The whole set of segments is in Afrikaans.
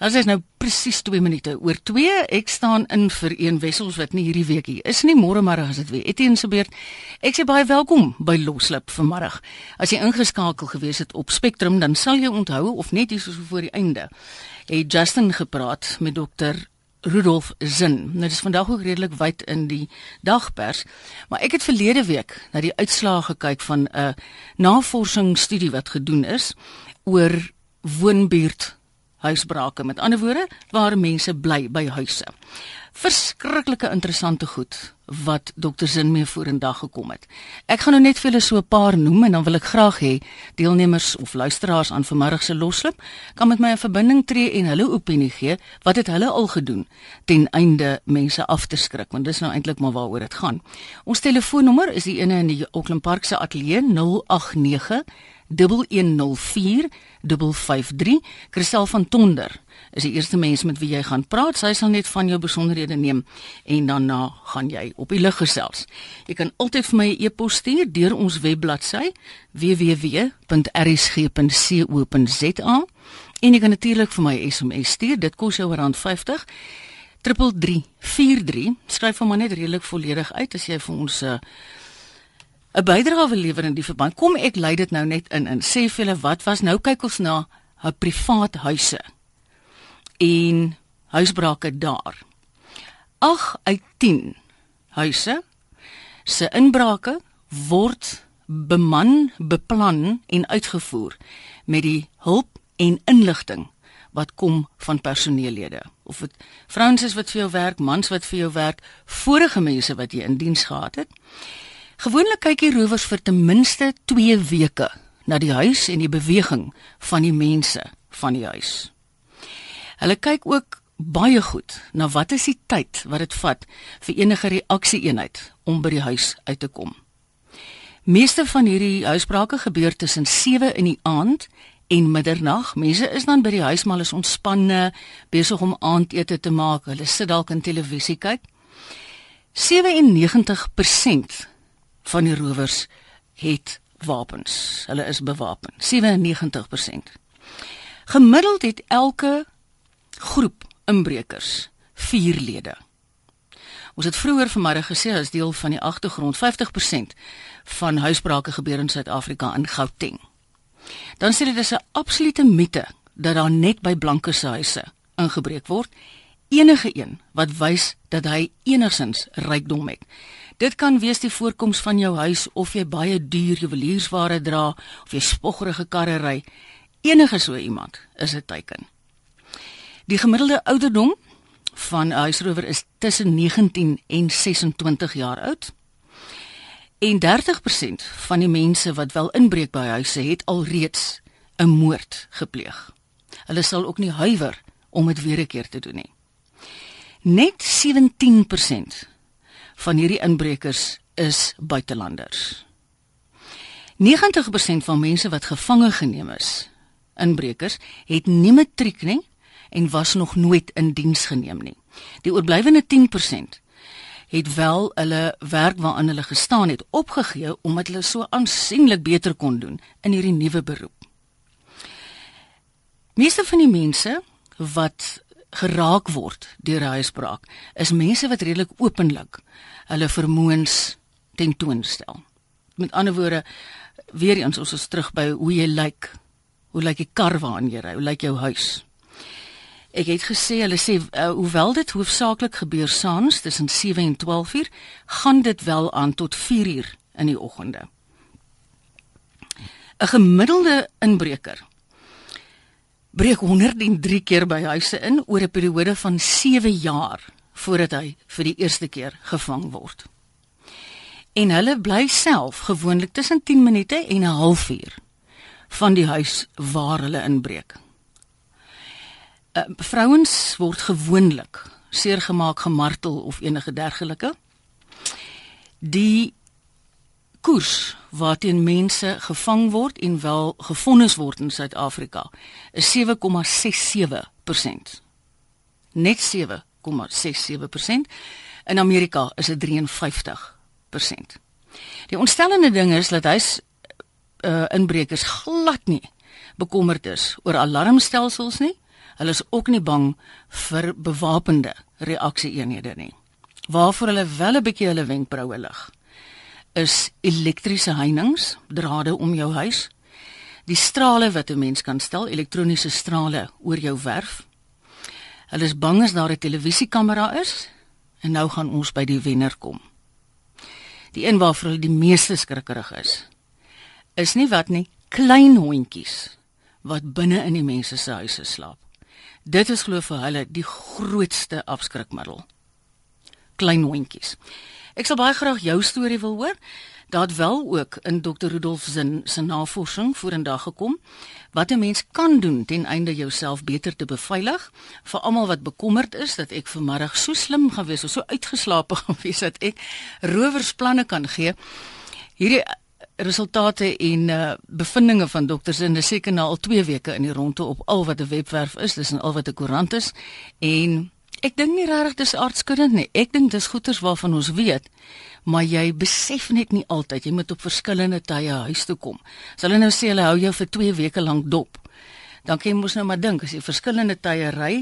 As is nou presies 2 minute oor 2. Ek staan in vir een wessels wat nie hierdie week hier is nie. Môre môre as dit weer. Etienne se beurt. Ek sê baie welkom by Loslip vanmiddag. As jy ingeskakel gewees het op Spectrum, dan sal jy onthou of net hier so voor die einde. Het Justin gepraat met dokter Rudolf Zin. Nou dis vandag ook redelik wyd in die dagpers, maar ek het verlede week na die uitslae gekyk van 'n navorsingsstudie wat gedoen is oor woonbuurt huisbrake. Met ander woorde, waar mense bly by huise. Verskriklike interessante goed wat dokter Zin mee vorendag gekom het. Ek gaan nou net vir julle so 'n paar noem en dan wil ek graag hê deelnemers of luisteraars aan vanmiddag se loslip kan met my 'n verbinding tree en hulle opinie gee wat het hulle al gedoen ten einde mense af te skrik want dis nou eintlik maar waaroor dit gaan. Ons telefoonnommer is die ene in die Auckland Park se ateljee 089 1104 553 Christel van Tonder is die eerste mens met wie jy gaan praat. Sy sal net van jou besonderhede neem en daarna gaan jy op die lig gesels. Jy kan altyd vir my 'n e e-pos stuur deur ons webbladsy www.rsg.co.za en jy kan natuurlik vir my SMS stuur. Dit kos jou R50. 3343 skryf hom net redelik volledig uit as jy vir ons 'n uh, 'n bydrae wil lewer in die verband. Kom ek lei dit nou net in en sê vir julle wat was nou kyk ons na 'n privaat huise en huisbrake daar. 8 uit 10 huise se inbrake word beman, beplan en uitgevoer met die hulp en inligting wat kom van personeellede of dit vrouens is wat vir jou werk, mans wat vir jou werk, vorige mense wat jy in diens gehad het. Gewoonlik kyk die rowers vir ten minste 2 weke na die huis en die beweging van die mense van die huis. Hulle kyk ook baie goed na wat is die tyd wat dit vat vir enige reaksie-eenheid om by die huis uit te kom. Meeste van hierdie huisbrake gebeur tussen 7 in die aand en middernag. Mense is dan by die huis maar is ontspanne, besig om aandete te maak. Hulle sit dalk in televisie kyk. 97% van die rowers het wapens. Hulle is bewapen. 97%. Gemiddeld het elke groep inbrekers 4 lede. Ons het vroeër vanmiddag gesê as deel van die agtergrond 50% van huisbrake gebeur in Suid-Afrika in Gauteng. Dan sê dit is 'n absolute mite dat daar net by blanke se huise ingebreek word. Enige een wat wys dat hy enigsins rykdom het. Dit kan wees die voorkoms van jou huis of jy baie duur juweliersware dra of jy spoggerige karre ry. Enige so iemand is 'n teken. Die gemiddelde ouderdom van 'n huisrower is tussen 19 en 26 jaar oud. En 30% van die mense wat wel inbreek by huise het alreeds 'n moord gepleeg. Hulle sal ook nie huiwer om dit weer 'n keer te doen nie. Net 17% van hierdie inbrekers is buitelanders. 90% van mense wat gevange geneem is, inbrekers, het nie matriek nie en was nog nooit in diens geneem nie. Die oorblywende 10% het wel hulle werk waaraan hulle gestaan het opgegee omdat hulle so aansienlik beter kon doen in hierdie nuwe beroep. Meeste van die mense wat geraak word deur 'n huisbraak is mense wat redelik openlik hulle vermoëns tentoonstel. Met ander woorde, weer eens ons is terug by hoe jy lyk. Hoe lyk die kar waarin jy ry? Hoe lyk jou huis? Ek het gesê hulle sê uh, hoewel dit hoofsaaklik gebeur saans tussen 7 en 12 uur, gaan dit wel aan tot 4 uur in die oggende. 'n Gemiddelde inbreker breek 103 keer by huise in oor 'n periode van 7 jaar voordat hy vir die eerste keer gevang word. En hulle bly self gewoonlik tussen 10 minute en 'n halfuur van die huis waar hulle inbreek. Uh, vrouens word gewoonlik seergemaak, gemartel of enige dergelike. Die koers waarteen mense gevang word en wel gefonnis word in Suid-Afrika is 7,67%. Net 7,67%. In Amerika is dit 53%. Die ontstellende ding is dat hy's uh, inbrekers glad nie bekommerd is oor alarmstelsels nie. Hulle is ook nie bang vir bewapende reaksie-eenhede nie. Waarvoor hulle wel 'n bietjie hulle wenkbroue lig, is elektriese heininge, drade om jou huis, die strale wat 'n mens kan stel, elektroniese strale oor jou werf. Hulle is bang as daar 'n televisiekamera is en nou gaan ons by die wenner kom. Die een waarvoor hulle die meeste skrikkerig is, is nie wat nie klein hondjies wat binne in die mense se huise slaap. Dit is glo vir hulle die grootste afskrikmiddel. Klein hondjies. Ek sal baie graag jou storie wil hoor. Daar het wel ook in Dr. Rudolf se se navorsing vorendag gekom wat 'n mens kan doen ten einde jouself beter te beveilig vir almal wat bekommerd is dat ek vanmiddag so slim gewees of so uitgeslaap gewees dat ek rowersplanne kan gee. Hierdie resultate en uh, bevindinge van dokters in die seker na al 2 weke in die ronde op al wat 'n webwerf is, dis en al wat 'n koerant is en ek dink nie regtig dis aardskuddend nie. Ek dink dis goeters waarvan ons weet maar jy besef net nie altyd jy moet op verskillende tye huis toe kom. As hulle nou sê hulle hou jou vir 2 weke lank dop, dan kan jy mos nou maar dink as jy verskillende tye ry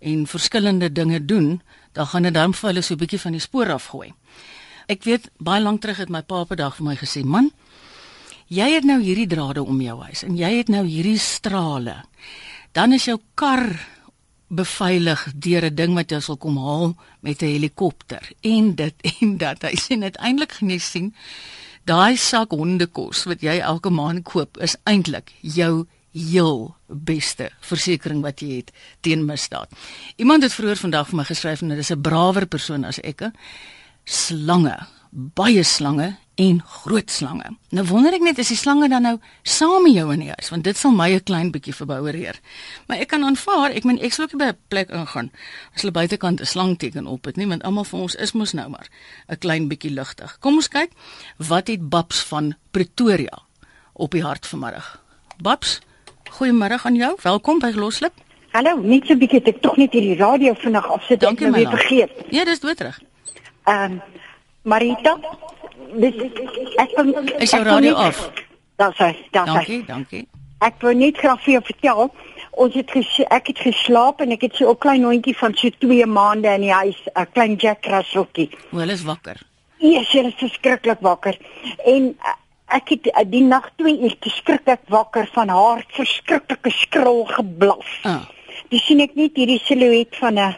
en verskillende dinge doen, dan gaan dit dan vir hulle so 'n bietjie van die spoor afgooi. Ek weet baie lank terug het my pa op 'n dag vir my gesê, "Man, jy het nou hierdie drade om jou huis en jy het nou hierdie strale. Dan is jou kar beveilig deur 'n ding wat jy sal kom haal met 'n helikopter en dit en dat hy sien uiteindelik genees sien daai sak hondekos wat jy elke maand koop is eintlik jou heel beste versekerings wat jy het teen misdaad. Iemand het vroeër vandag vir my geskryf en dit is 'n brawer persoon as ek. Slange, baie slange en groot slange. Nou wonder ek net as die slange dan nou saam met jou in die huis, want dit sal my 'n klein bietjie verboureer. Maar ek kan aanvaar, ek meen ek sou ook by 'n plek ingaan as hulle buitekant 'n slang teken op het, nie want almal van ons is mos nou maar 'n klein bietjie ligtig. Kom ons kyk, wat het Babs van Pretoria op die hart vanmiddag? Babs, goeiemôre aan jou. Welkom by Gloslip. Hallo, net so 'n bietjie ek tog net hierdie radio vinnig afsit ek nou weer vergeet. Ja, dis doodreg. Ehm um, Marita, dis ek kom Is jou radio af? Daar's hy, daar's hy. Dankie, dankie. Ek wou net graag vir jou vertel, ons het ges, ek het geslaap en ek het so 'n klein hondjie van so 2 maande in die huis, 'n klein Jack Russelltjie. O, hulle is wakker. Ja, sy is verskriklik wakker. En uh, ek het uh, die nag 2 uur te skrik ek wakker van haar verskriklike skril geblaf. Ah. Dis sien ek net hierdie silhouet van 'n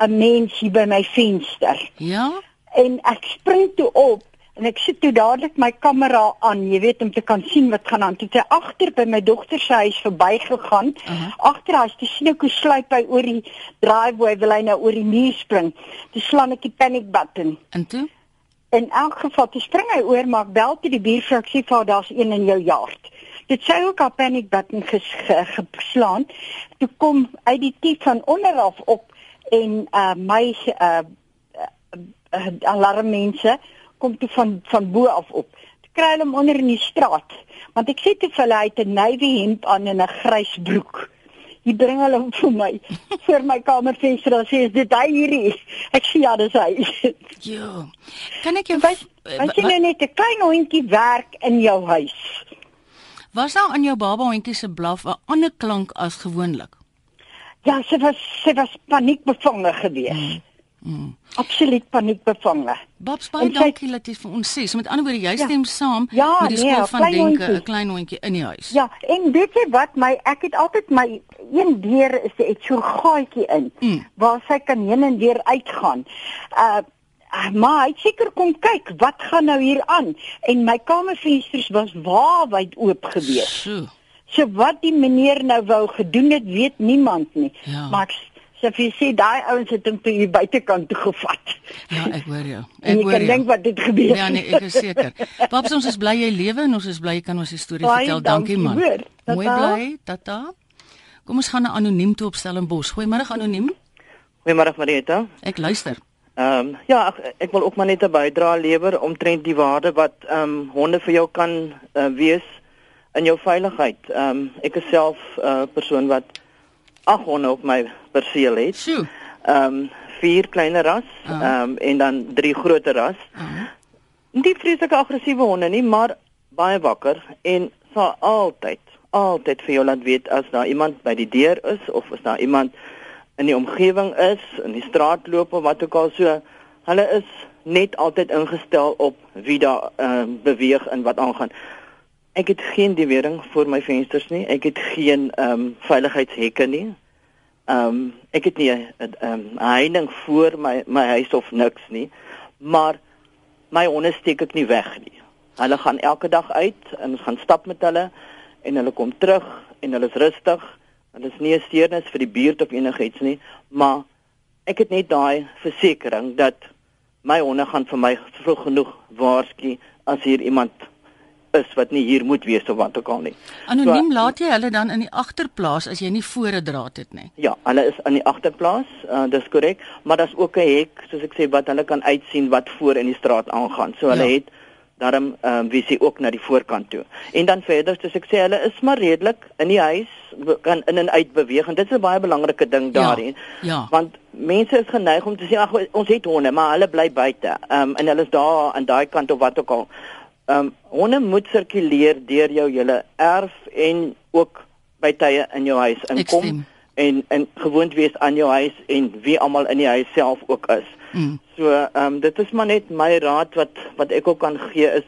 'n mens hier by my venster. Ja? En ek spring toe op en ek sit toe dadelik my kamera aan, jy weet om te kan sien wat gaan aan. Toe sy agter by my dogter se huis verbygegaan. Uh -huh. Agter haar, toe sien ek hoe sluip hy oor die driveway wil hy nou oor die muur spring. Toe slaan ek die panic button. En toe? In elk geval, toe spring hy oor maar ek bel toe die buurvrou ek sê vir daar's een in jou yard. Dit sy ook haar panic button ges, ge, geslaan. Toe kom uit die tief van onder af op en uh my uh uh, alarmmense kom toe van van bo af op. Toe kry hulle hom onder in die straat. Want ek sê te hulle hy het 'n navy hemp aan en 'n grys broek. Hy bring hulle vir my voor my kamervenster en sê dit hy hierdie? Ek sê ja, dis hy. Ja. Kan ek jou Wat wat jy nou net 'n klein hondjie werk in jou huis? Was daar aan jou baba hondjie se blaf 'n ander klank as gewoonlik? Ja, sy was sy was paniekbevange geweest. Mm. Mm. Absoluut paniekbevange. Babs baie dankie dat jy vir ons sê. So met ander woorde, jy ja, stem saam ja, met die nee, skool van denke, 'n klein hondjie in die huis. Ja, en weet jy wat my ek het altyd my een deur is 'n so gaatjie in mm. waar sy kan heen en weer uitgaan. Uh maar hy seker kom kyk wat gaan nou hier aan en my kamervensters was waawyd oop gewees. So. so wat die meneer nou wou gedoen het, weet niemand nie. Ja. Maar ek So as jy sê daai ouens het hom toe hier buitekant toe gevat. Ja, ek hoor jou. Ek Ek hoor kan jou. dink wat dit gebeur. Ja nee, ek is seker. Paps ons is bly jy lewe en ons is bly jy kan ons storie Baie vertel. Dankie man. dankie, hoor. Tata. Mooi bly, tata. Kom ons gaan na anoniem toe op Stellenbosch. Goeiemôre anoniem. Goeiemôre Marieta. Ek luister. Ehm um, ja, ek, ek wil ook maar net 'n bydrae lewer omtrent die waarde wat ehm um, honde vir jou kan uh, wees in jou veiligheid. Ehm um, ek is self 'n uh, persoon wat ag honde op my perseel het. Sjoe. Ehm um, vier kleiner ras, Ah. ehm um, en dan drie groter ras. Ah. Nie vreeslike aggressiewe honde nie, maar baie wakker en sal altyd altyd vir jou laat weet as daar iemand by die deur is of as daar iemand in die omgewing is, in die straat loop of wat ook al so. Hulle is net altyd ingestel op wie daar uh, beweeg en wat aangaan. Ek het geen diewering voor my vensters nie. Ek het geen ehm um, veiligheidshekke nie. Ehm um, ek het nie 'n ehm 'n heining voor my my huis of niks nie. Maar my honde steek ek nie weg nie. Hulle gaan elke dag uit en gaan stap met hulle en hulle kom terug en hulle is rustig. Hulle is nie 'n steurnis vir die buurt of enigiets nie, maar ek het net daai versekering dat my honde gaan vir my vroeg genoeg waarsku as hier iemand is wat nie hier moet wees of wat ook al nie. Anoniem so, laat jy hulle dan in die agterplaas as jy nie voor 'n draad het nie. Ja, hulle is in die agterplaas, uh, dis korrek, maar daar's ook 'n hek soos ek sê wat hulle kan uitsien wat voor in die straat aangaan. So hulle ja. het daarom ehm um, wie sien ook na die voorkant toe. En dan verder, soos ek sê, hulle is maar redelik in die huis kan in en uit beweeg en dit is 'n baie belangrike ding ja, daarin. Ja. Want mense is geneig om te sê ag ons het honde, maar hulle bly buite. Ehm um, en hulle is daar aan daai kant of wat ook al. Ehm um, honde moet sirkuleer deur jou hele erf en ook by tye in jou huis inkom. Extreme en en gewoond wees aan jou huis en wie almal in die huis self ook is. Mm. So ehm um, dit is maar net my raad wat wat ek ook kan gee is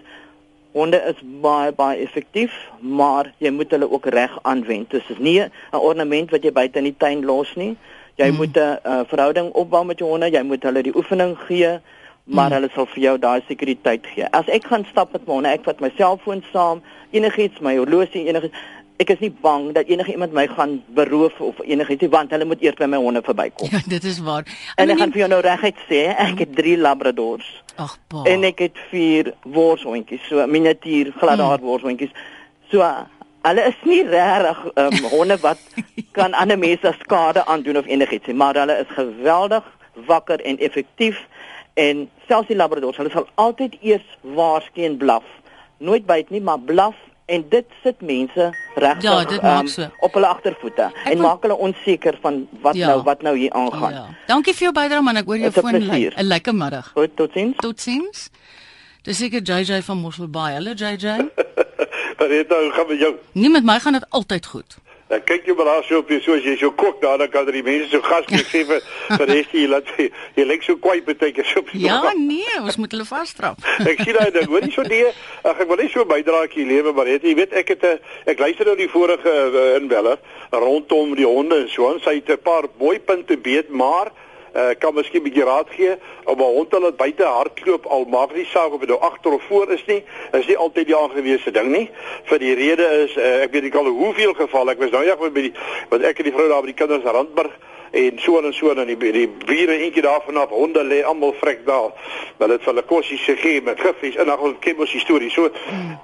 honde is baie baie effektief, maar jy moet hulle ook reg aanwend. Dit is nie 'n ornament wat jy buite in die tuin los nie. Jy mm. moet 'n uh, verhouding opbou met jou honde, jy moet hulle die oefening gee maar mm. hulle sal vir jou daai sekuriteit gee. As ek gaan stap met my honde, ek vat my selfoon saam, enigiets, my horlosie, enigiets ek is nie bang dat enige iemand my gaan beroof of enigiets nie want hulle moet eers by my honde verbykom. Ja, dit is waar. En, en ek gaan vir jou nou reguit sê, ek het 3 labradors. Ag pa. En ek het 4 worshondjies, so miniatuur gladaar hmm. worshondjies. So hulle is nie regtig um, honde wat kan ander mense skade aandoen of enigiets nie, maar hulle is geweldig wakker en effektief en selfs die labradors, hulle sal altyd eers waarsku en blaf. Nooit byt nie, maar blaf en dit sit mense regtig ja, um, so. op hulle agtervoete en wil... maak hulle onseker van wat ja. nou wat nou hier aangaan. Ja. Dankie vir jou bydrae man, ek hoor jou foon lê. 'n Lekker middag. Goed, totsiens. Totsiens. Dis seker JJ van Mosselbaai. Hallo JJ. Wat het nou gaan met jou? Nie met my gaan dit altyd goed. Dan kyk jy maar daar so op jy so as jy so kok daar dan kan die mense so gas gee vir vir res jy laat jy, jy lyk so kwai baie keer so. Ja nee, ons moet hulle vasstrap. ek sien daai ding, hoor jy so die ag ek wil net so bydraatjie lewe maar het, jy weet ek het 'n ek luister nou die vorige uh, inbeller rondom die honde en so en sy het 'n paar mooi punte beet maar uh, kan miskien 'n bietjie raad gee? Om 'n hond hulle buite hardloop al maak nie saak of dit nou agter of voor is nie is nie altyd die aangewese ding nie. Vir die rede is uh, ek weet ek al hoeveel geval ek was nou ja by die wat ek en die vrou daar by die kinders Randburg en so en so en die die bure eentjie daarvan af honde lê almal vrek daar. Maar dit vir hulle kossies gegee met giffies en dan ons ken ons storie. So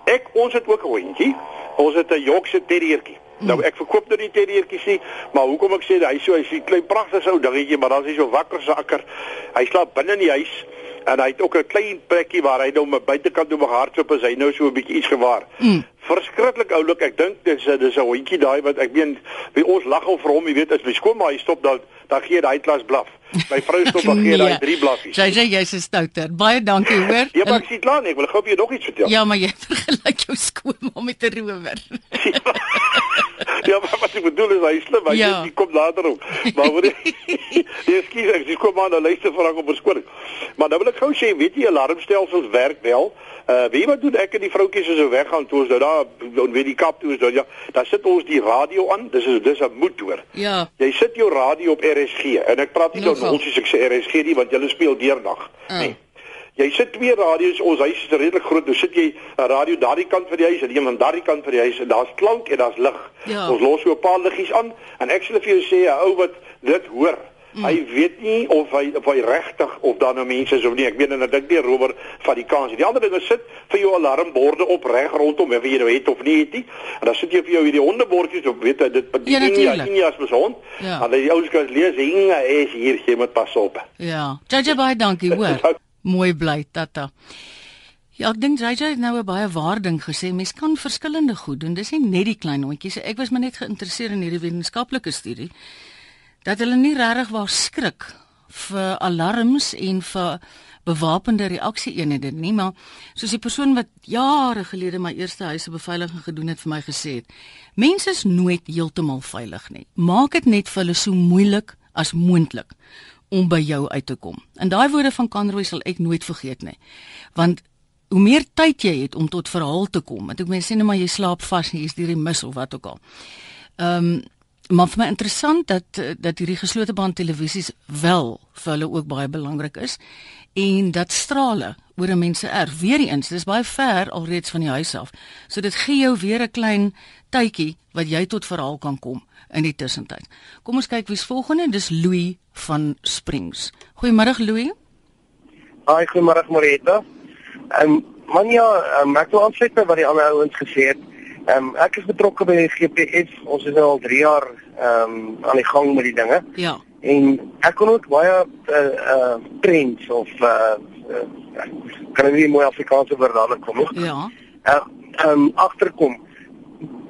ek ons het ook 'n hondjie. Ons het 'n Yorkshire terriertjie Nou ek verkoop nou nie terriertjies nie, maar hoekom ek sê hy so hy's 'n klein pragtige ou dingetjie, maar dan is hy so wakker so akker. Hy slaap binne in die huis en hy het ook 'n klein plekkie waar hy nou met buitekant toe hardloop as hy nou so 'n bietjie iets gewaar. Mm. Verskriklik oulik. Ek dink dis dis 'n hondjie daai wat ek meen wie ons lag al vir hom, jy weet as my skoonma hy stop dan dan gee hy klas blaf. My vrou stop dan gee hy nee. drie blaffies. Jy sê jy's 'n stouter. Baie dankie, hoor. Ja, maar ek sien klaar nie. Ek wil gou vir jou nog iets vertel. Ja, maar jy vergelyk jou skoonma met 'n rower. ja, maar wat ek bedoel is hy slim, hy ja. kom later op. Maar hoor jy, jy skiet ek dis kom maar nou luister vir hom op verskoning. Maar nou wil ek gou sê, weet jy alarmstelsels werk wel? Uh wie wat doen ek en die vroutjies as ons weggaan toe ons nou daar dan weet die kap toe ons dan ja, daar sit ons die radio aan. Dis is dis 'n motor. Ja. Jy sit jou radio op RSG en ek praat nie nou ons as ek sê RSG nie want julle speel deurdag. Uh. Nee. Jy sit twee radio's, ons huis is redelik groot. Nou sit jy 'n radio daardie kant van die huis en een van daardie kant van die huis en daar's klank en daar's lig. Ja. Ons los so 'n paar liggies aan en ek sê vir jou sê 'n ou wat dit hoor. Mm. Hy weet nie of hy of hy regtig of daar nou mense is of nie. Ek weet en ek dink nie rower van die kans nie. Die ander ding is sit vir jou alarmborde op reg rondom of jy nou het of nie het nie. En dan sit jy vir jou hierdie hondebordjies op weet jy dit ja, ja, Inja is besond. Ja. En die ouens kan lees Inja is hier jy moet pas op. Ja. JJ baie dankie hoor. Mooi bly tata. Ja, ek dink JJ het nou 'n baie waar ding gesê. Mens kan verskillende goed doen. Dis nie net die klein hondjies. Ek was maar net geïnteresseerd in hierdie wetenskaplike studie dat hulle nie regtig waar skrik vir alarms en vir bewapende reaksieeenhede nie, maar soos die persoon wat jare gelede my eerste huise beveiliging gedoen het vir my gesê het, mense is nooit heeltemal veilig nie. Maak dit net vir hulle so moeilik as moontlik om by jou uit te kom. En daai woorde van Conroy sal ek nooit vergeet nie. Want hoe meer tyd jy het om tot verhaal te kom, want ek mens sê net maar jy slaap vas, jy's deur die mis of wat ook al. Ehm um, maar vir my interessant dat dat hierdie geslote band televisies wel vir hulle ook baie belangrik is en dat strale oor 'n mens se erf weer eens dis baie ver alreeds van die huis af. So dit gee jou weer 'n klein tydjie wat jy tot verhaal kan kom in die tussentyd. Kom ons kyk wie's volgende dis Louis van Springs. Goeiemôre Louis. Haai goeiemôre Marita ehm um, man ja um, ek wil aansluit by wat die ander ouens gesê het ehm um, ek is betrokke by GPS ons is nou al 3 jaar ehm um, aan die gang met die dinge ja En ek kon ook baie uh uh trends of uh, uh kan nie mooi Afrikaanse woord daar kom nie. Ja. Uh um agterkom.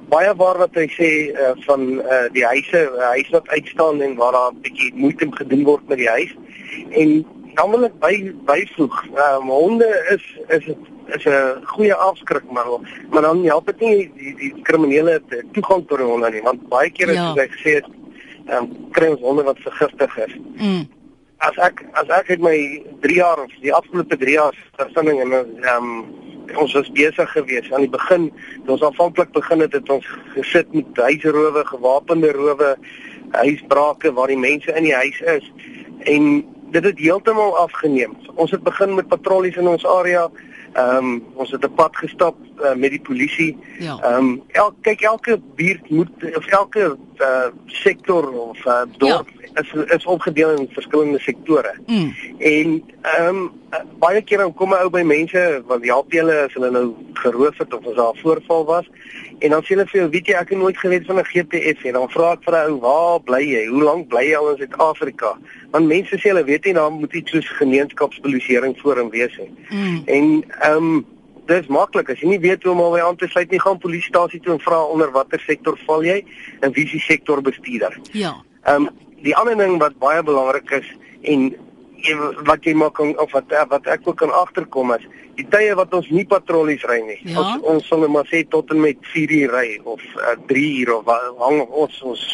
Baie waar wat hy sê uh, van uh die huise, uh, huis wat uitstaan en waar daar 'n bietjie moeite gedoen word met die huis. En dan wil ek by byvoeg, um honde is is is 'n goeie afskrik maar maar dan help dit nie die die kriminele toegang tot honde nie want baie kere ja. soos hy gesê het ehm um, kry ons honde wat vergiftig is. Mm. As ek as ek het my 3 jaar of die afgelope 3 jaar versinning en ehm um, ons was besig geweest aan die begin, ons aanvanklik begin het het ons gesit met huisrowe, gewapende rowe, huisbrake waar die mense in die huis is en dit het heeltemal afgeneem. Ons het begin met patrollies in ons area Ehm um, ons het 'n pad gestap uh, met die polisie. Ja. Ehm um, el, kyk elke buurt moet of elke uh, sektor of uh, dorp ja. is is opgedeel in verskillende sektore. Mm. En ehm um, baie keer dan kom 'n ou by mense wat help hulle as hulle nou geroof het of as daar 'n voorval was en dan sê hulle vir jou, weet jy, ek het nooit geweet van 'n GPS nie. Dan vra ek vir 'n ou, "Waar bly jy? Hoe lank bly jy al in Suid-Afrika?" Want mense sê hulle weet nie daar moet iets soos gemeenskapspolisieering voor wees nie. Mm. En ehm um, dis maklik as jy nie weet hoe om albei aan te sluit nie, gaan polisiestasie toe en vra onder watter sektor val jy en wie is die sektor bestuurder. Ja. Ehm um, die ander ding wat baie belangrik is en wat jy maak of wat wat ek ook kan agterkom is die tye wat ons nie patrollies ry nie. Ja. Ons ons sal net maar sê tot en met 4 uur ry of 3 uh, uur of hang ons ons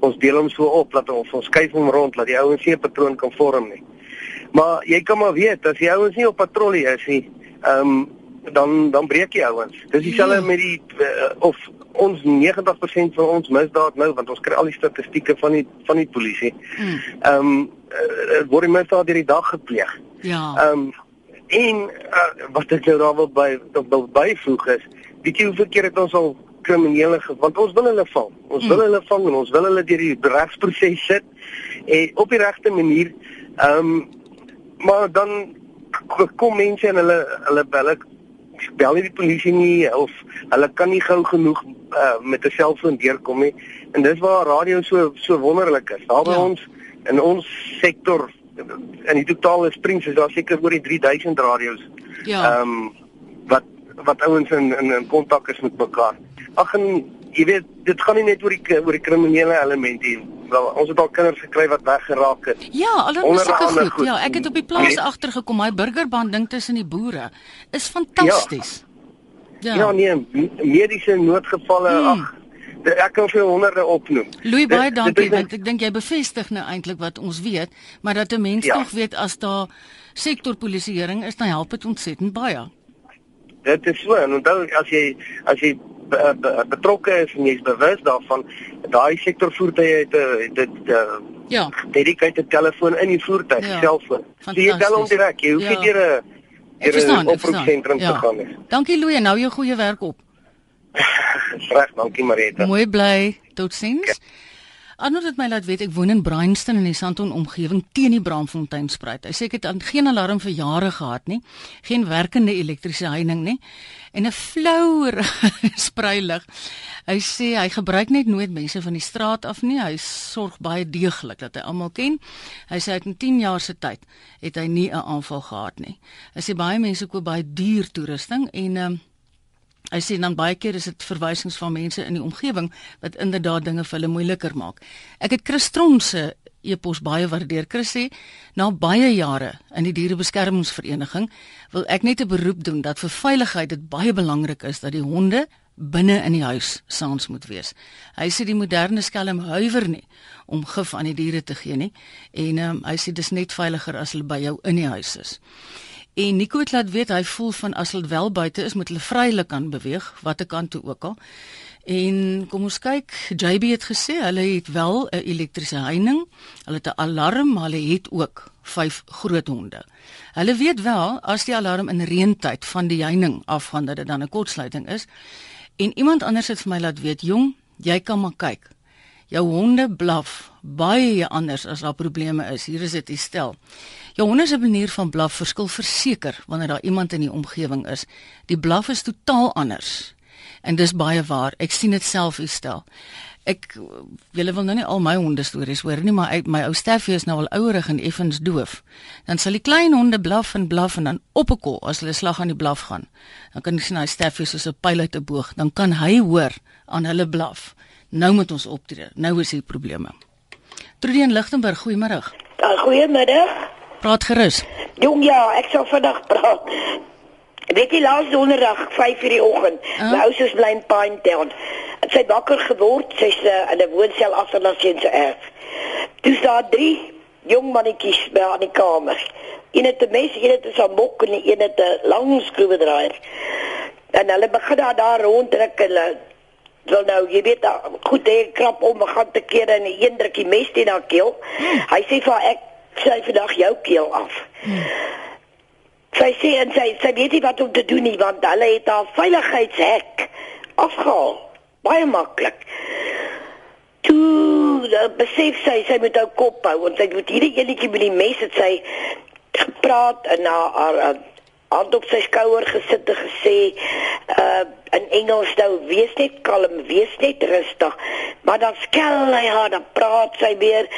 ons deel hom so op dat ons ons skuif hom rond dat die ouens nie 'n patroon kan vorm nie. Maar jy kan maar weet as die ouens nie op patrollie is nie, ehm um, dan dan breek jy ouens. Dis dieselfde ja. met die uh, of ons 90% van ons misdaad nou want ons kry al die statistieke van die van die polisie. Mm. Ehm um, uh, word die misdaad hierdie dag gepleeg. Ja. Ehm um, en uh, wat ek nou daar wil by wil byvoeg is, weet jy hoeveel keer het ons al kriminele want ons wil hulle vang. Ons mm. wil hulle vang en ons wil hulle deur die regsproses sit en op die regte manier. Ehm um, maar dan kom mense en hulle hulle bel ek bel nie die polisie nie of hulle kan nie gou genoeg uh, met 'n selfoon deurkom nie. En dis waar radio so so wonderlik is. Daar by ja. ons in ons sektor in die totale springs is daar seker oor die 3000 radio's. Ja. Ehm um, wat wat ouens in in in kontak is met mekaar. Ag en jy weet dit gaan nie net oor die oor die kriminele element hier. Ons het al kinders gekry wat weggeraak het. Ja, al dan is dit goed. goed. Ja, ek het op die plaas nee. agtergekom, my burgerband ding tussen die boere is fantasties. Ja. Ja, ja nee, mediese noodgevalle, hmm. ag ek kan vir honderde opnoem. Louis baie dankie want ek dink jy bevestig nou eintlik wat ons weet, maar dat 'n mens ja. tog weet as daar sektorpolisieering is, dan help dit ontsettend baie. Dit is so en onthou as jy as jy betrokke is en jy's bewus daarvan, daai sektorvoertuie het 'n dit ja, dedicated telefoon in die voertuig ja. selfoon. So jy bel hom direk, jy hoef nie ja. deur 'n oproepsentrum ja. te gaan nie. Dankie Louis, nou jou goeie werk op. Reg, dankie Marita. Mooi bly. Totsiens. Okay. Anders het my laat weet ek woon in Bryanston in die Sandton omgewing teen die Braamfontein spruit. Hy sê ek het geen alarm vir jare gehad nie. Geen werkende elektriese heining nie. En 'n flou sprei lig. Hy sê hy gebruik net nooit mense van die straat af nie. Hy sorg baie deeglik dat hy almal ken. Hy sê uit 10 jaar se tyd het hy nie 'n aanval gehad nie. Hy sê baie mense koop baie duur toerusting en um, Hy sê dan baie keer is dit verwysings van mense in die omgewing wat inderdaad dinge vir hulle moeiliker maak. Ek het Chris Tron se e-pos baie waardeer. Chris sê na baie jare in die dierebeskermingsvereniging wil ek net 'n beroep doen dat vir veiligheid dit baie belangrik is dat die honde binne in die huis saans moet wees. Hy sê die moderne skelm huiwer nie om gif aan die diere te gee nie en um, hy sê dis net veiliger as hulle by jou in die huis is. En Nico het laat weet hy voel van as hulle wel buite is moet hulle vrylik kan beweeg watter kant toe ook al. En kom ons kyk, JB het gesê hulle het wel 'n elektriese heining, hulle het 'n alarm, maar hulle het ook vyf groot honde. Hulle weet wel as die alarm in reentyd van die heining afgaan dat dit dan 'n kortsluiting is. En iemand anders het vir my laat weet, "Jong, jy kan maar kyk. Jou honde blaf baie anders as daar probleme is. Hier is dit stel. Jou honde se manier van blaf verskil verseker wanneer daar iemand in die omgewing is. Die blaf is totaal anders." En dis baie waar. Ek sien dit self u stel. Ek julle wil nou nie al my honde stories hoor nie, maar my ou Steffie is nou al ouerig en effens doof. Dan sal die klein honde blaf en blaf en dan op 'n kol as hulle slag aan die blaf gaan. Dan kan jy sien hy Steffie soos 'n pyl uit 'n boog. Dan kan hy hoor aan hulle blaf. Nou moet ons optree. Nou is hier probleme. Trudy in Lichtenburg, goeiemôre. Goeiemiddag. Praat gerus. Jong ja, ek sal vandag praat. Weet jy laas donderdag 5:00 die oggend, my ouers bly in Pinetown. Sy het wakker geword, sy's uh, in 'n woonstel agter na sien se erf. Toe staan drie jong mannetjies by aan die kamer. Een het 'n mes, een het 'n sambok en een het 'n lang skroewedraaier. En hulle begin daar, daar ronddruk hulle wil nou, jy weet, goed hy krap om gaan te keer en een druk die mes teen haar keel. Hmm. Hy sê vir ek sny vandag jou keel af. Hmm. Sy sê en sy sy weet nie wat om te doen nie want hulle het haar veiligheidshek afgehaal. Baie maklik. Toe uh, besef sy sy moet haar kop hou want sy moet hierdie enetjie met die mes het sy gepraat en haar haar uh, hand op sy skouer gesit en gesê uh in Engels nou wees net kalm, wees net rustig. Maar dan skel hy haar, dan praat sy weer,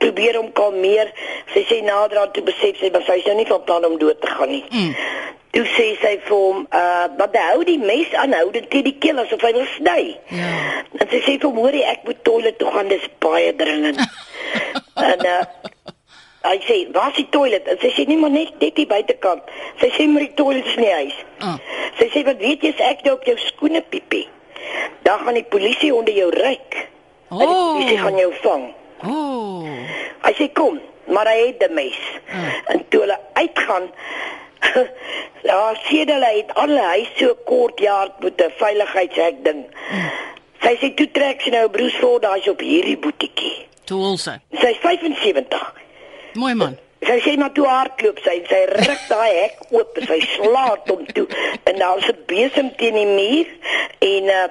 probeer hom kalmeer. Sy sê nader aan toe besef sy maar sy is nou nie van plan om dood te gaan nie. Mm. Toe sê sy vir hom, uh wat hou die mes aanhou dit teen die keel asof hy wil sny. Ja. En sy sê vir hom, hoor jy ek moet toilet toe gaan, dis baie dringend. en uh Hy sê, "Waar is die toilet?" En sy sê, "Nee, maar net net die buitekant." Sy sê, "Maar die toilet is nie huis." Oh. Sy sê, "Wat weet jy as ek nou op jou skoene piepie? Dan gaan die polisie onder jou ryk." Oh. En die polisie gaan jou vang. Oh. Hy sê, "Kom, maar hy het 'n mes." Oh. En toe hulle uitgaan, ja, sien hulle het al hy so kort jaar met 'n veiligheidshek ding. Oh. Sy sê, "Toe trek sy nou 'n broers voor daai op hierdie boetiekie." Toe also. Sy's 75. Mooi man. Sy sê maar toe hardloop sy en sy ruk daai hek oop en sy slaat hom toe en daar is 'n besem teen die muur en uh,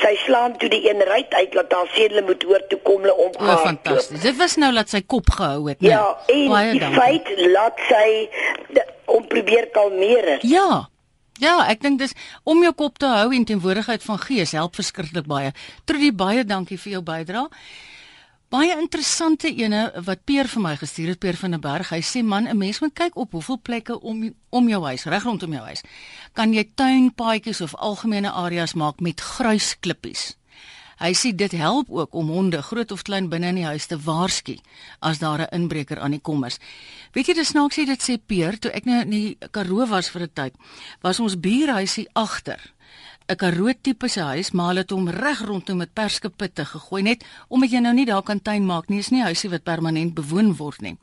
sy slaan toe die een ruit uit laat haar sedele moet hoor toe kom hulle om. Oh, fantasties. Dit was nou dat sy kop gehou het, né? Ja, en Baie die dankie. feit laat sy om probeer kalmeer. Ja. Ja, ek dink dis om jou kop te hou en teenwoordigheid van gees help verskriklik baie. Trudy, baie dankie vir jou bydrae. Baie interessante ene wat Peer vir my gestuur het, Peer van der Berg. Hy sê man, 'n mens moet kyk op hoeveel plekke om om jou huis, reg rondom jou huis, kan jy tuinpaadjies of algemene areas maak met gruisklippies. Hy sê dit help ook om honde, groot of klein, binne in die huis te waarsku as daar 'n inbreker aan die kom is. Weet jy, dis snaaks sê dit sê Peer, toe ek nou in die Karoo was vir 'n tyd, was ons buurhuisie agter 'n karoo tipe se huis, maar hulle het hom reg rondom met perskepitte gegooi net omdat jy nou nie daar kan tuin maak nie. Is nie huisie wat permanent bewoon word nie.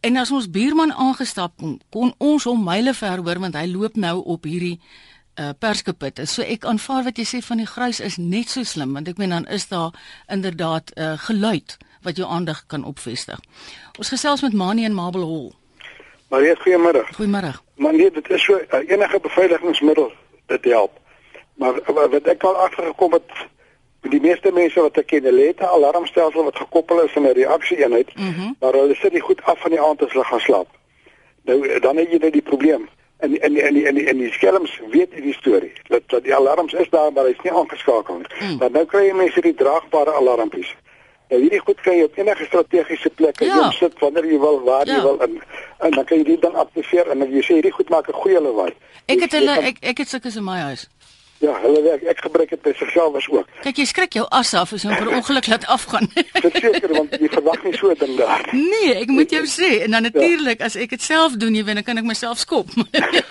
En as ons buurman aangestap kom, kon ons hom myle ver hoor want hy loop nou op hierdie uh, perskepitte. So ek aanvaar wat jy sê van die gruis is net so slim want ek meen dan is daar inderdaad 'n uh, geluid wat jou aandag kan opvestig. Ons gesels met Mani en Mabel Hall. Maar jy goeiemôre. Goeiemôre. Maar nee, dit is so uh, enige beveiligingsmiddel dit help. Maar wat ek al agtergekom het die meeste mense wat ek ken, hulle het 'n alarmstelsel wat gekoppel is aan 'n reaksieeenheid, mm -hmm. maar hulle sit nie goed af van die aand as hulle gaan slaap. Nou dan het jy net die probleem. En en en en en die skelms weet die storie. Dat dat die alarms is daar, maar hy's nie aangeskakel nie. Mm. Maar nou kry jy mense die draagbare alarmpies. Nou hierdie goed kan jy op enige strategiese plek ja. sit wanneer jy wil, waar ja. jy wil in en dan kan jy dit dan aktiveer en dan jy sê hierdie goed maak 'n goeie lawaai. Ek het hulle ek ek het sulke in my huis. Ja, hulle werk. Ek gebruik dit by as ook. Kyk, jy skrik jou as af as jy per ongeluk laat afgaan. Verseker want jy verwag nie so 'n ding daar. nee, ek moet jou sê en dan natuurlik as ek dit self doen, jy weet, dan kan ek myself skop.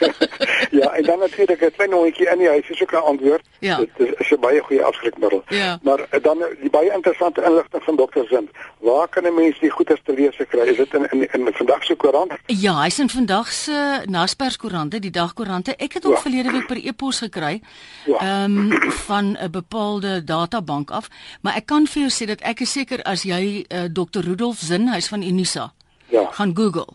ja, en dan natuurlik 'n klein hondjie in die huis is ook 'n antwoord. Ja. Dit is, is 'n baie goeie afskrikmiddel. Ja. Maar uh, dan uh, die baie interessante inligting van dokter Zin. Waar kan 'n mens die goeders te lees kry? Is dit in in, in vandag se koerant? Ja, hy's in vandag se Naspers-koerante, die dagkoerante. Ek het hom Ja. verlede week per e-pos gekry. Ja. Ehm van 'n bepaalde databank af, maar ek kan vir jou sê dat ek is seker as jy uh, Dr. Rudolf Zin, hy's van Unisa, Ja. gaan Google,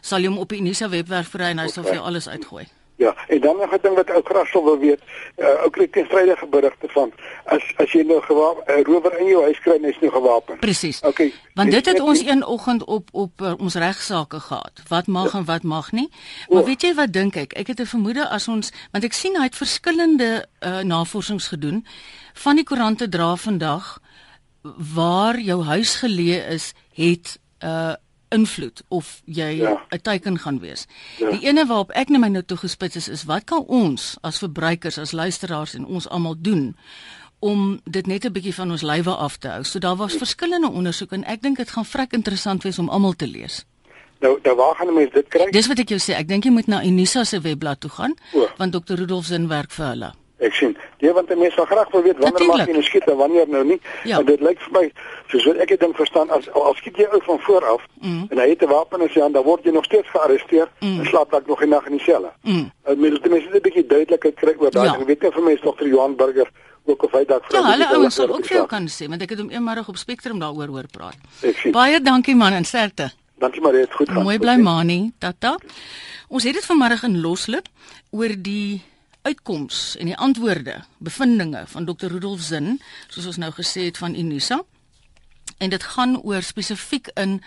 sal jy hom op die Unisa webwerf kry en hy sal vir jou alles uitgooi. Ja, en dan nog 'n ding wat ou Grassel wil weet, uh, ou kry teenstrydige berigte van as as jy nou 'n rower in jou huis kry en hy's nou gewapen. Presies. Okay. Want dit het ons een oggend op op uh, ons regsaake gehad. Wat mag en wat mag nie. Maar O. weet jy wat dink ek? Ek het 'n vermoede as ons want ek sien hy het verskillende uh, navorsings gedoen van die koerante dra vandag waar jou huis geleë is het 'n uh, invloed of jy Ja. 'n teiken gaan wees. Ja. Die ene waarop ek net my nou toegespits is is wat kan ons as verbruikers, as luisteraars en ons almal doen om dit net 'n bietjie van ons lywe af te hou. So daar was verskillende ondersoeke en ek dink dit gaan vrek interessant wees om almal te lees. Nou, nou waar gaan 'n mens dit kry? Dis wat ek jou sê, ek dink jy moet na Unisa se webblad toe gaan O. want Dr. Rudolf se werk vir hulle. Ek sien. Nee, want 'n mens sal graag wil weet wanneer mag Natuurlijk. jy nou skiet en wanneer nou nie. Ja. En dit lyk vir my soos wat ek dit ding verstaan as al skiet jy ou van voor af Mm. en hy het 'n wapen in sy hand, dan word jy nog steeds gearresteer en slaap dalk nog 'n nag in die selle. Mm. En met dit mense 'n bietjie duidelikheid kry oor daai. Ja. Ek weet nie vir mense Dr. Johan Burger ook of hy dalk vir Ja, hulle ouens sal ook vir jou die kan sê want ek het hom eendag op Spectrum daaroor hoor praat. Baie dankie man en sterkte. Dankie maar, dit goed gaan. Mooi bly Mani, tata. Ons het dit vanmiddag in loslip oor die uitkoms en die antwoorde, bevindinge van Dr. Rudolf Zin, soos ons nou gesê het van Unisa. En dit gaan oor spesifiek in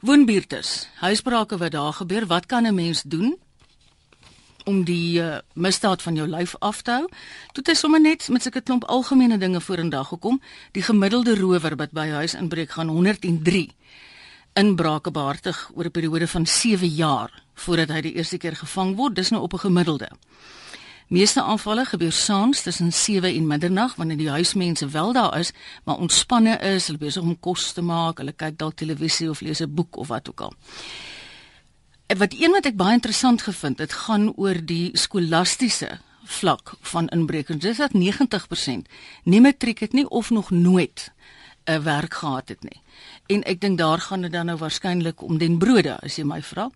woonbuurtes, huisbrake wat daar gebeur, wat kan 'n mens doen om die uh, misdaad van jou lyf af te hou. Toe het hy sommer net met sulke klomp algemene dinge vorendag gekom. Die gemiddelde rower wat by huis inbreek gaan 103 inbrake behartig oor 'n periode van 7 jaar voordat hy die eerste keer gevang word. Dis nou op 'n gemiddelde. Meeste aanvalle gebeur saans tussen 7 en middernag wanneer die huismense wel daar is, maar ontspanne is, hulle besig om kos te maak, hulle kyk dalk televisie of lees 'n boek of wat ook al. En Wat een wat ek baie interessant gevind, dit gaan oor die skolastiese vlak van inbrekings. Dis dat 90% nie matriek het nie of nog nooit 'n werk gehad het nie. En ek dink daar gaan dit dan nou waarskynlik om den brode as jy my vra.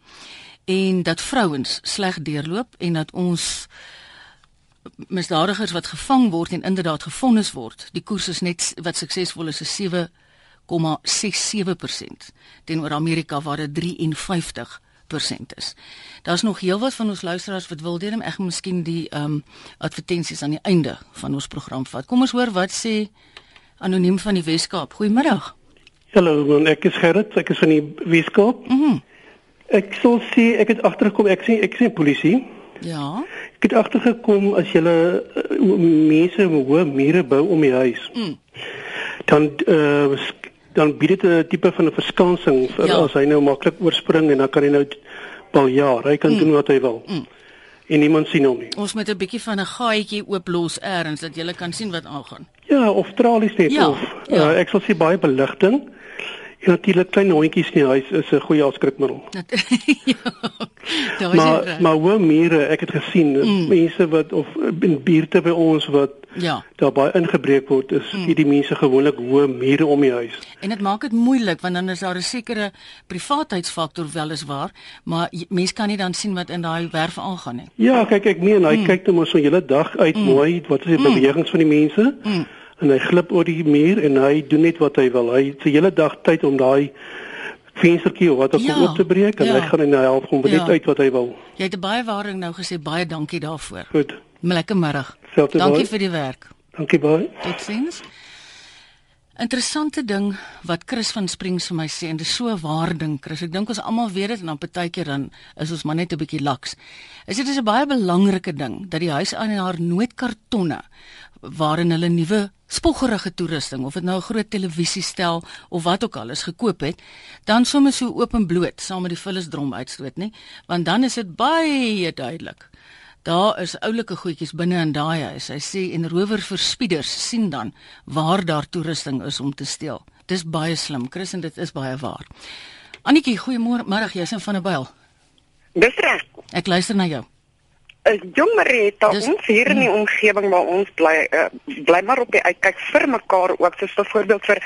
En dat vrouens sleg deurloop en dat ons misdadigers wat gevang word en inderdaad gefonnis word, die koers is net wat suksesvol is is 7,67% teenoor Amerika waar dit 53% is. Daar's nog heelwat van ons luisteraars wat wil deelneem. Ek gaan miskien die ehm um, advertensies aan die einde van ons program vat. Kom ons hoor wat sê anoniem van die Weskaap. Goeiemiddag. Hallo, ek is Gerrit, ek is van die Weskaap. Mhm. Mm ek sal sê ek het agtergekom, ek sien ek sien polisie. ja. Ek het agtergekom as jy uh, mense hoë mure bou om die huis. Mm. Dan uh, dan bied dit 'n tipe van 'n verskansing vir Ja. as hy nou maklik oorspring en dan kan hy nou baljaar, hy kan mm. doen wat hy wil. Mm. En niemand sien hom nie. Ons moet 'n bietjie van 'n gaatjie ooplos eers dat jy kan sien wat aangaan. Ja, of tralies net Ja, of ja. Uh, ek sal sê baie beligting. En natuurlik klein hondjies in die huis is 'n goeie afskrikmiddel. Ja. Daar is maar reg. maar hoë mure, ek het gesien mm. mense wat of in buurte by ons wat Ja. daar baie ingebreek word, is mm. hierdie mense gewoonlik hoë mure om die huis. En dit maak dit moeilik want dan is daar 'n sekere privaatheidsfaktor weliswaar, maar jy- mens kan nie dan sien wat in daai werf aangaan nie. Ja, kyk ek meen hy mm. kyk net maar so 'n hele dag uit mm. mooi, wat is die mm. bewegings van die mense? Mm. En hy glip oor die muur en hy doen net wat hy wil. Hy het 'n hele dag tyd om daai venstertjie of wat ook Ja, al oop te breek en ja. hy gaan en hy help hom net Ja. uit wat hy wil. Jy het 'n baie waarding nou gesê, baie dankie daarvoor. Goed. Lekker middag. Selfde Dankie baie. vir die werk. Dankie baie. Totsiens. Interessante ding wat Chris van Springs vir my sê en dis so waar ding Chris. Ek dink ons almal weet dit en dan partykeer dan is ons maar net 'n bietjie laks. Is dit is 'n baie belangrike ding dat die huiseienaar nooit kartonne waarin hulle nuwe spoggerige toerusting of dit nou 'n groot televisiestel of wat ook al is gekoop het, dan sommer so oop en bloot saam met die vullisdrom uitstoot, nê? Want dan is dit baie duidelik Daar is oulike goedjies binne in daai huis. Hy sê en rowerverspieders sien dan waar daar toerusting is om te steel. Dis baie slim, Chris en dit is baie waar. Annetjie, goeiemôre, middag, jy's in van 'n byl. Dis reg. Ek luister na jou. Ek jong Marita, Dis- ons hier in die omgewing waar ons bly, uh, bly maar op die uitkyk vir mekaar ook, soos byvoorbeeld vir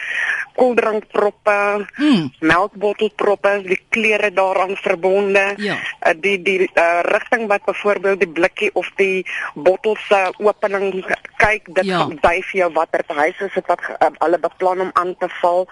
koeldrankproppe, Hmm. melkbottelproppe, die klere daaraan verbonde. Ja. Uh, die die uh, rigting wat byvoorbeeld die blikkie of die bottel se opening kyk, dit Ja. dui vir jou watter huis is dit wat uh, hulle beplan om aan te val.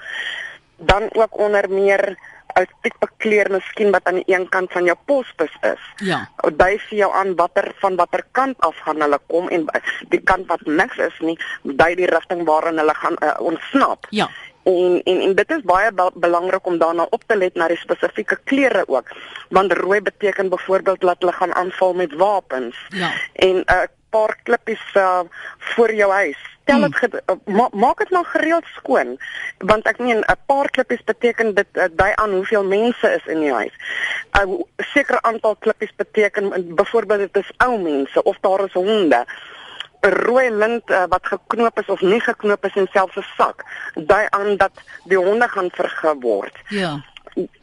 Dan ook onder meer 'n tipe kleur miskien wat aan die een kant van jou posbus is Ja. dui vir jou aan watter van watter kant af gaan hulle kom en die kant wat niks is nie dui die rigting waarin hulle gaan uh, ontsnap. Ja. En en en dit is baie be belangrik om daarna op te let na die spesifieke kleure ook. Want rooi beteken byvoorbeeld dat hulle gaan aanval met wapens. Ja. En 'n uh, paar klippies uh, voor jou huis. Tel dit Hmm. ge- uh, ma maak dit nou gereeld skoon. Want ek meen 'n paar klippies beteken dit uh, dui aan hoeveel mense is in die huis. 'n uh, sekere aantal klippies beteken byvoorbeeld dit is ou mense of daar is honde. 'n rooi lint uh, wat geknoop is of nie geknoop is en selfs 'n sak dui aan dat die honde gaan vergif word. Ja.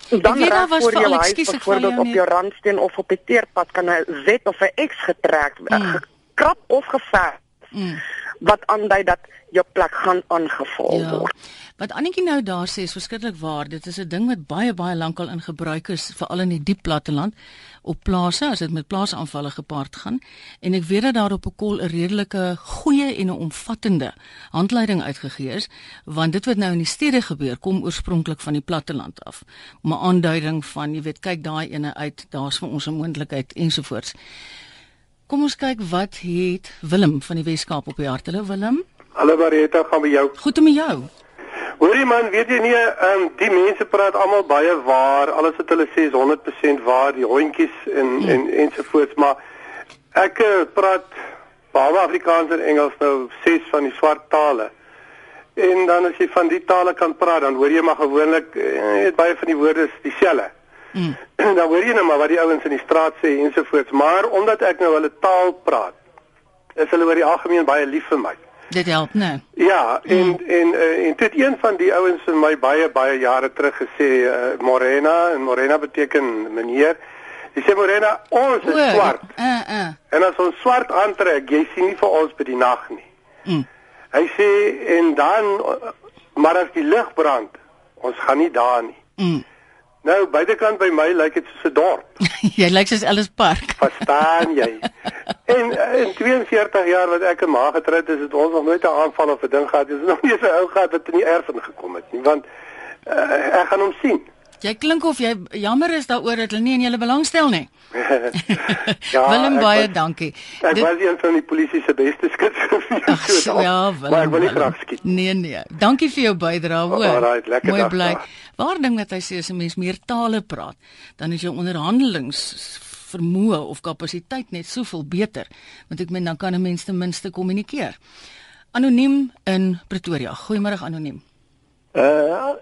Dan weet daar was voor jou huis, ekskuus, ek byvoorbeeld jou op jou randsteen of op die teerpad kan 'n Z of 'n X getrek mm. gekrap of geverf Mm. Wat aandui dat jou plek gaan aangeval Ja. word. Wat Annetjie nou daar sê is verskriklik waar. Dit is 'n ding wat baie baie lankal in gebruik is, veral in die diep platteland op plase as dit met plaasaanvalle gepaard gaan. En ek weet dat daar op 'n kol 'n redelike goeie en 'n omvattende handleiding uitgegee is, want dit wat nou in die stede gebeur, kom oorspronklik van die platteland af. Om 'n aanduiding van, jy weet, kyk daai ene uit, daar's vir ons 'n moontlikheid ensovoorts. Kom ons kyk wat het Willem van die Weskaap op die hart. Hallo Willem. Hallo Marieta, gaan by jou. Goed om jou. Hoorie man, weet jy nie, ehm um, die mense praat almal baie waar. Alles wat hulle sê is 100% waar, die hondjies en mm. en ensovoorts, maar ek uh, praat behalwe Afrikaans en Engels nou ses van die swart tale. En dan as jy van die tale kan praat, dan hoor jy maar gewoonlik eh, baie van die woorde dieselfde. Mm. dan hoor jy nou maar wat die ouens in die straat sê ensovoorts, maar omdat ek nou hulle taal praat, is hulle oor die algemeen baie lief vir my. Dit help, né? Ja, en mm. en uh, en dit een van die ouens vir my baie baie jare terug gesê uh, Morena en Morena beteken meneer. Hy sê Morena, ons is O, swart. Uh uh. En as ons swart aantrek, jy sien nie vir ons by die nag nie. Mm. Hy sê en dan maar as die lig brand, ons gaan nie daar nie. Mm. Nou buitekant by my lyk dit soos 'n dorp. jy lyk soos Ellis Park. Verstaan jy? En uh, in 42 jaar wat ek 'n ma getroud is, het ons nog nooit 'n aanval of 'n ding gehad. Dis nog nie so ou gehad wat in die erf ingekom het nie, want uh, ek gaan hom sien. Jy klink of jy jammer is daaroor dat hulle nie in julle belangstel nie. ja, Willem baie was- dankie. Ek Dit- was een van die polisie se beste skuts Ag, so, ja, Willem. Maar ek wil nie graag skiet. Nee nee. Dankie vir jou bydrae, hoor. Alright, lekker Mooi dag bly. Waar ding dat hy sê as 'n mens meer tale praat, dan is jou onderhandelings vermoë of kapasiteit net soveel beter, want ek meen dan kan 'n mens ten minste kommunikeer. Anoniem in Pretoria. Goeiemôre anoniem. Uh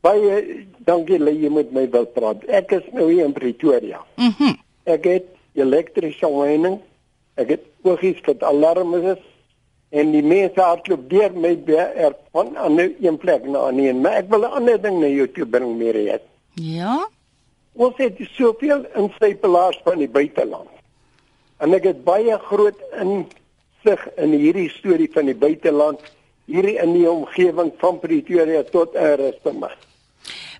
baie dankie dat jy met my wil praat. Ek is nou hier in Pretoria. Mhm. Mm ek het elektriese weining. Ek het oogies wat alarms is en die mense hardloop deur my er van 'n ander een plek na 'n een. Maar ek wil 'n ander ding na jou toe bring meer het. Ja. Ons het soveel insypelaars van die buiteland. En ek het baie groot insig in hierdie storie van die buiteland hierdie in die omgewing van Pretoria tot Erasmus.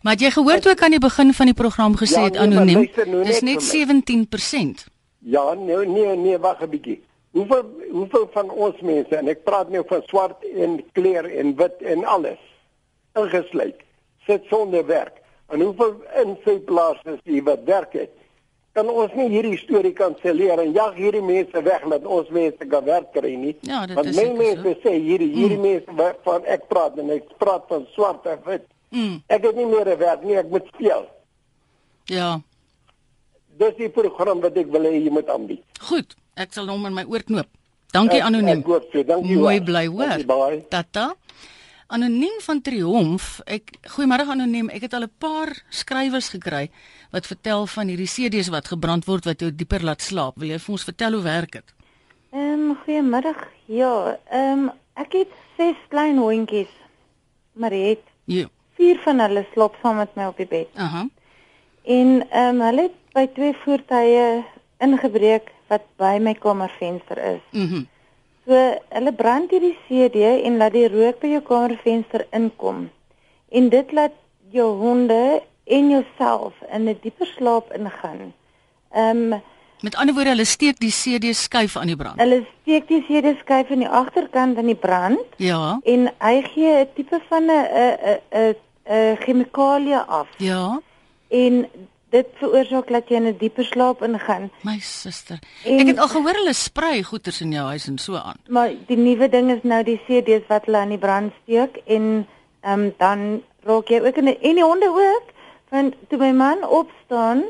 Maar jy gehoor toe ek aan die begin van die program gesê Ja, het nee, maar anoniem? nou Dis net net vir 17%. Ja, nee, nee, nee, wag 'n bietjie. Hoeveel hoeveel van ons mense en ek praat nou van swart en kleur en wit en alles ingesluit sit sonder werk. En hoeveel in sy plaas is die wat werk het? Kan ons nie hierdie storie kanselleer en jag hierdie mense weg dat ons mense kan werk kry nie? Ja, dit Want is my mense so. sê hierdie hierdie mm. mense waarvan ek praat en ek praat van swart en wit. Mm. Ek het nie meer 'n werk nie, ek moet speel. Ja. Dis die program wat ek wil hê jy moet aanbied. Goed, ek sal hom in my oor knoop. Dankie Ek- anoniem. ek hoop so, dankie Mooi bly hoor. Bye. Tata. Anoniem van Triomf. Ek goeiemôre anoniem. Ek het al 'n paar skrywers gekry wat vertel van hierdie CD's wat gebrand word wat jou dieper laat slaap. Wil jy vir ons vertel hoe werk dit? Ehm um, goeiemiddag. Ja, ehm um, ek het ses klein hondjies. Maar het Ja. Vier van hulle slaap saam met my op die bed. Aha. En ehm um, hulle het by twee voertuie ingebreek wat by my kamervenster is. Mhm. So hulle brand hierdie CD en laat die rook by jou kamervenster inkom. En dit laat jou honde en jouself in 'n dieper slaap ingaan. Ehm um, Met ander woorde, hulle steek die CD skuif aan die brand. hulle steek die CD skuif aan die agterkant aan die brand Ja. en hy gee 'n tipe van 'n 'n 'n 'n 'n chemikalie af. Ja. En dit veroorsaak dat jy in 'n dieper slaap ingaan. My suster. En- Ek het al gehoor hulle sprei goeters in jou huis en so aan. Maar die nuwe ding is nou die CD's wat hulle aan die brand steek en ehm um, dan raak jy ook in die, en die honde ook want toe my man opstaan,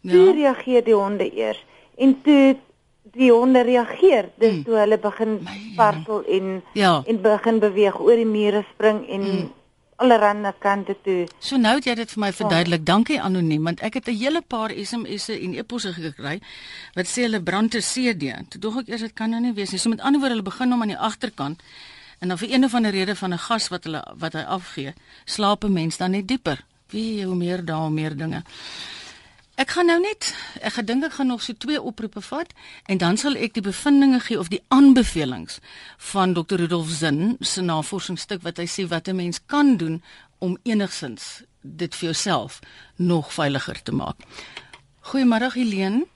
Ja. toe reageer die honde eers en toe die honde reageer, dis Mm. toe hulle begin spartel en Ja. en begin beweeg oor die mure spring en mm. Allerlei kante toe. So nou het jy dit vir my verduidelik. Dankie anoniem want ek het 'n hele paar SMS'e en e-posse gekry wat sê hulle brand 'n CD. Toe dog ek eers dit kan nou nie wees nie. So met ander woorde hulle begin hom aan die agterkant en dan vir een of ander rede van 'n gas wat hulle wat hy afgee, slaap 'n mens dan net dieper. Wie hoe meer daar hoe meer dinge. Ek gaan nou net ek gedink ek gaan nog so twee oproepe vat en dan sal ek die bevindinge gee of die aanbevelings van Dr. Rudolf Zinn se navorsingsstuk wat hy sê wat 'n mens kan doen om enigsins dit vir jouself nog veiliger te maak. Goeiemôre Helene.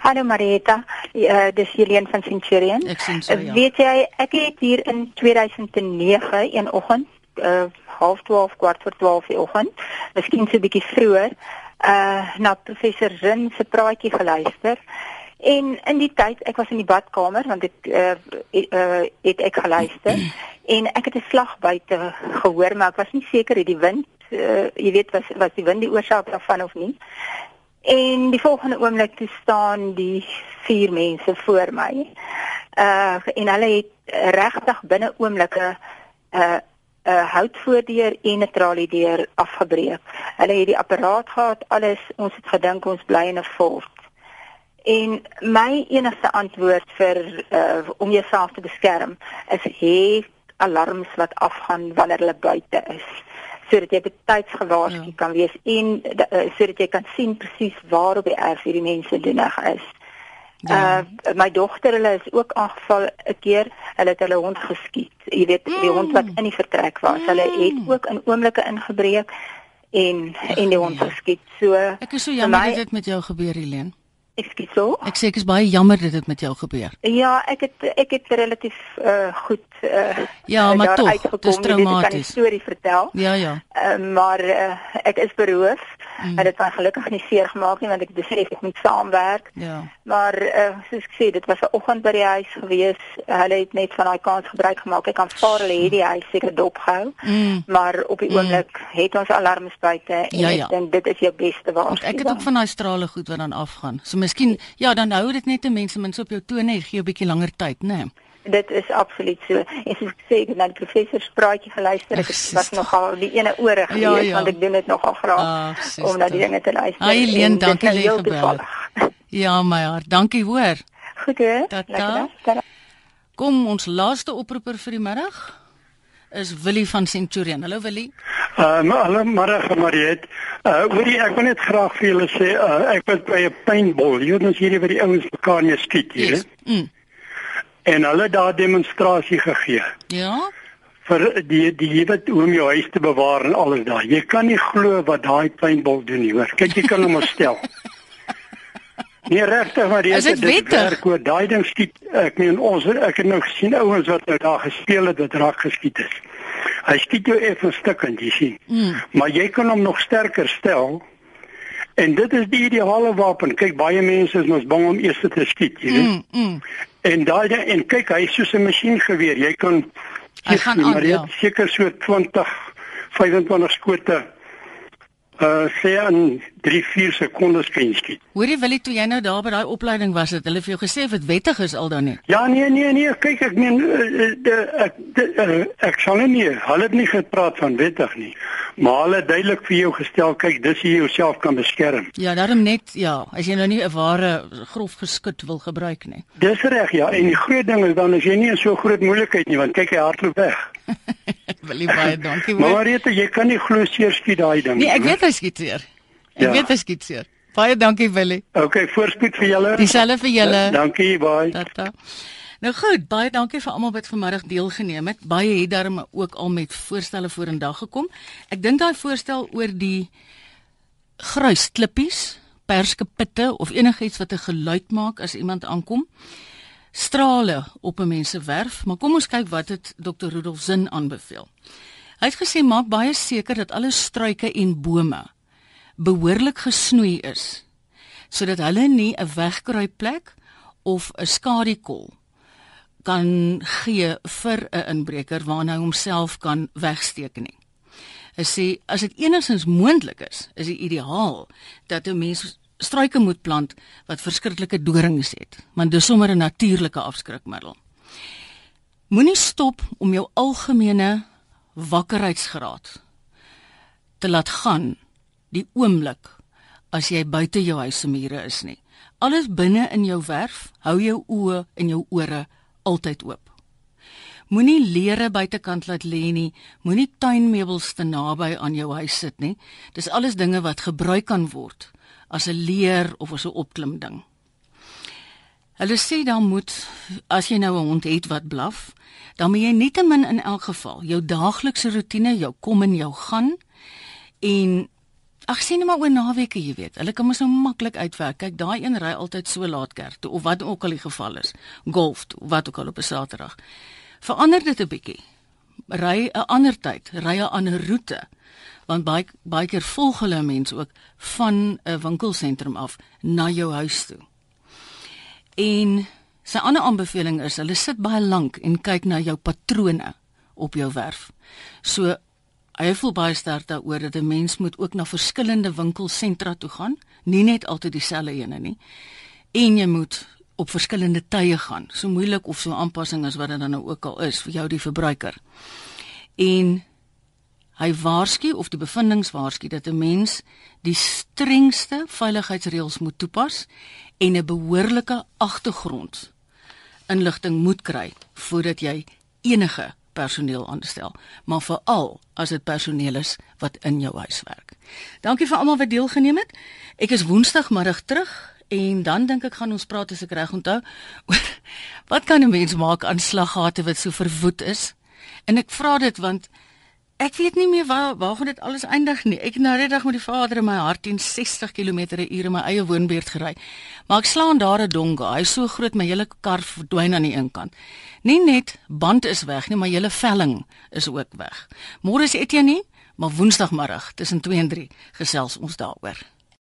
Hallo Marieta, uh, dis Helene van Centurion. Ek sien so ja. Uh, weet jy, ek het hier in 2009 een oggend, uh, half 12 kwart voor 12 die oggend, miskien so 'n bietjie vroeër, uh na professor Zin se praatjie geluister. En in die tyd, ek was in die badkamer want ek uh, uh het ek geluister en ek het 'n slag buite gehoor, maar ek was nie seker het die wind, uh, jy weet was was die wind die oorsaak daarvan of nie. En die volgende oomblik toe staan die vier mense voor my. Uh en hulle het regtig binne oomblikke uh 'n houtvoordeur en 'n traliedeur afgebreek. Hulle het die apparaat gehad, alles, ons het gedink ons bly in 'n fort. En my enigste antwoord vir uh om jouself te beskerm is hê alarms wat afgaan wanneer hulle buite is sodat jy betyds gewaarsku ja. kan wees en uh, sodat jy kan sien presies waar op die erf hierdie mense doenig is. Ja. Uh my dogter hulle is ook aangeval 'n keer. Hulle het hulle hond geskiet. Jy weet mm. die hond wat in die vertrek was. Mm. Hulle het ook in oomblikke ingebreek en en die hond geskiet. So Ek is so jammer my, dat dit met jou gebeur Helene. Ekskuus so. Ek sê ek is baie jammer dat dit met jou gebeur. Ja, ek het ek het relatief uh goed uh Ja, maar tog, dit is Ek traumaties. kan die storie vertel. Ja, ja. Uh, maar uh, ek is beroof. Mm. Hulle het my gelukkig nie seer gemaak nie want ek besef ek moet saamwerk. Ja. Maar uh, soos ek sê, dit was 'n oggend by die huis gewees. Hulle het net van daai kans gebruik gemaak. Ek kan vaar hulle het die huis seker dopgehou. Mm. Maar op die oomblik mm. het ons alarms buite en Ja, ja. ek dink dit is jou beste waarskuwing. ek het ook van daai strale goed wat dan afgaan. So miskien ja, dan hou dit net 'n mens se mens op jou tone en gee 'n bietjie langer tyd, né? Nee. Dit is absoluut so. En soos ek sê, ek het na die professor se praatjie geluister. Ek Ag, was nogal die ene ore gewees Ja, ja. want ek doen dit nogal graag Ag, om na die dinge te luister. Ai, En Leen, dankie lê heel gebel. toevallig. Ja, my hart. Dankie hoor. Goed hè? Tata. Kom ons laaste oproeper vir die middag is Willie van Centurion. Hallo Willie. Uh, hallo Marga Mariet. Uh, hoorie, ek wil net graag vir julle sê, uh, ek was by 'n paintball. Jy weet ons hierdie by die ouens mekaar mee skiet hier. Yes. Mm. En hulle daar demonstrasie gegee Ja? vir die die hoe om jou huis te bewaar en alles daar. Jy kan nie glo wat daai paintball doen nie, hoor. Kyk, jy kan hom stel. Nee regtig maar Is dit werk oor daai ding skiet ek meen ons ek het nou gesien ouens wat nou daar gespeel het wat raak geskiet is. Hy skiet jou effens stukkend, jy sien. Mm. Maar jy kan hom nog sterker stel. En dit is die ideale wapen. Kyk, baie mense is mos bang om eers te skiet, jy weet. Mm, mm. En daai en kyk, hy is soos 'n masjiengeweer. Jy kan Hy gaan aan, maar jy ja. seker so 20 25 skote uh sê in 3-4 sekondes kan skiet. Hoorie Willie toe jy nou daar by daai opleiding was het hulle vir jou gesê of dit wettig is al dan nie? Ja nee nee nee kyk ek meen uh, uh, ek uh, ek sal nie hulle het nie gepraat van wettig nie. Maar hulle duidelik vir jou gestel kyk dis jy jouself kan beskerm. Ja, daarom net ja, as jy nou nie 'n ware grof geskut wil gebruik nie. Dis reg ja en die groot ding is dan as jy nie in so groot moeilikheid nie want kyk hy hardloop weg. Willie baie dankie. Maar Rita, jy kan nie glo seer skiet daai ding. Nee, ek weet hy skiet seer. Ek ja. weet hy skiet seer. Baie dankie Willie. Okay, voorspoed vir julle. Dieselfde vir julle. Ja, dankie, bye. Tata. Nou goed, baie dankie vir almal wat vanmiddag deelgeneem het. Baie het daarom ook al met voorstelle vorendag gekom. Ek dink daai voorstel oor die gruisklippies, perskepitte of enigiets wat 'n geluid maak as iemand aankom strale op 'n mens se werf, maar kom ons kyk wat het Dr. Rudolf Zin aanbeveel. Hy het gesê maak baie seker dat alle struike en bome behoorlik gesnoei is sodat hulle nie 'n wegkruipplek of 'n skadukol kan gee vir 'n inbreker waarna hy homself kan wegsteek nie. Hy sê as dit enigstens moontlik is, is dit ideaal dat 'n mens struike moet plant wat verskriklike dorings het, want dis sommer 'n natuurlike afskrikmiddel. Moenie stop om jou algemene wakkerheidsgraad te laat gaan die oomblik as jy buite jou huis se mure is nie. Alles binne in jou werf, hou jou oë en jou ore altyd oop. Moenie leere buitekant laat lê nie, moenie tuinmeubels te naby aan jou huis sit nie. Dis alles dinge wat gebruik kan word as 'n leer of as 'n opklim ding. Hulle sê dan moet as jy nou 'n hond het wat blaf, dan moet jy nietemin in elk geval jou daaglikse rotine, jou kom en jou gaan en ag sien maar oor naweke, jy weet. Hulle kan mos nou maklik uitwerk. Kyk, daai een ry altyd so laat kerk toe of wat ook al die geval is. Golf wat ook al op 'n Saterdag. Verander dit 'n bietjie. Ry 'n ander tyd, ry 'n ander roete want baie baie keer volg hulle mense ook van 'n winkelsentrum af na jou huis toe. En sy ander aanbeveling is hulle sit baie lank en kyk na jou patrone op jou werf. So hy voel baie sterk daaroor dat 'n mens moet ook na verskillende winkelsentra toe gaan, nie net altyd dieselfde ene nie. En jy moet op verskillende tye gaan, so moeilik of so aanpassing as wat dit dan nou ook al is vir jou die verbruiker. En Hy waarsku of die bevindinge waarsku dat 'n mens die strengste veiligheidsreëls moet toepas en 'n behoorlike agtergrond inligting moet kry voordat jy enige personeel aanstel, maar veral as dit personeel is wat in jou huis werk. Dankie vir almal wat deelgeneem het. Ek is woensdagmiddag terug en dan dink ek gaan ons praat as ek reg onthou oor wat kan 'n mens maak aan slaggate wat so verwoed is? En ek vra dit want Ek weet nie meer waar waar gaan dit alles eindig nie. Ek het nou net dag met die vader in my hart 10 60 km/h in my eie woonbuurt gery. Maar ek slaan daar 'n donga. Hy's so groot my hele kar verdwyn aan die een kant. Nie net band is weg nie, maar hele velling is ook weg. Môre is Etienne maar woensdagmiddag tussen 2 en 3 gesels ons daaroor.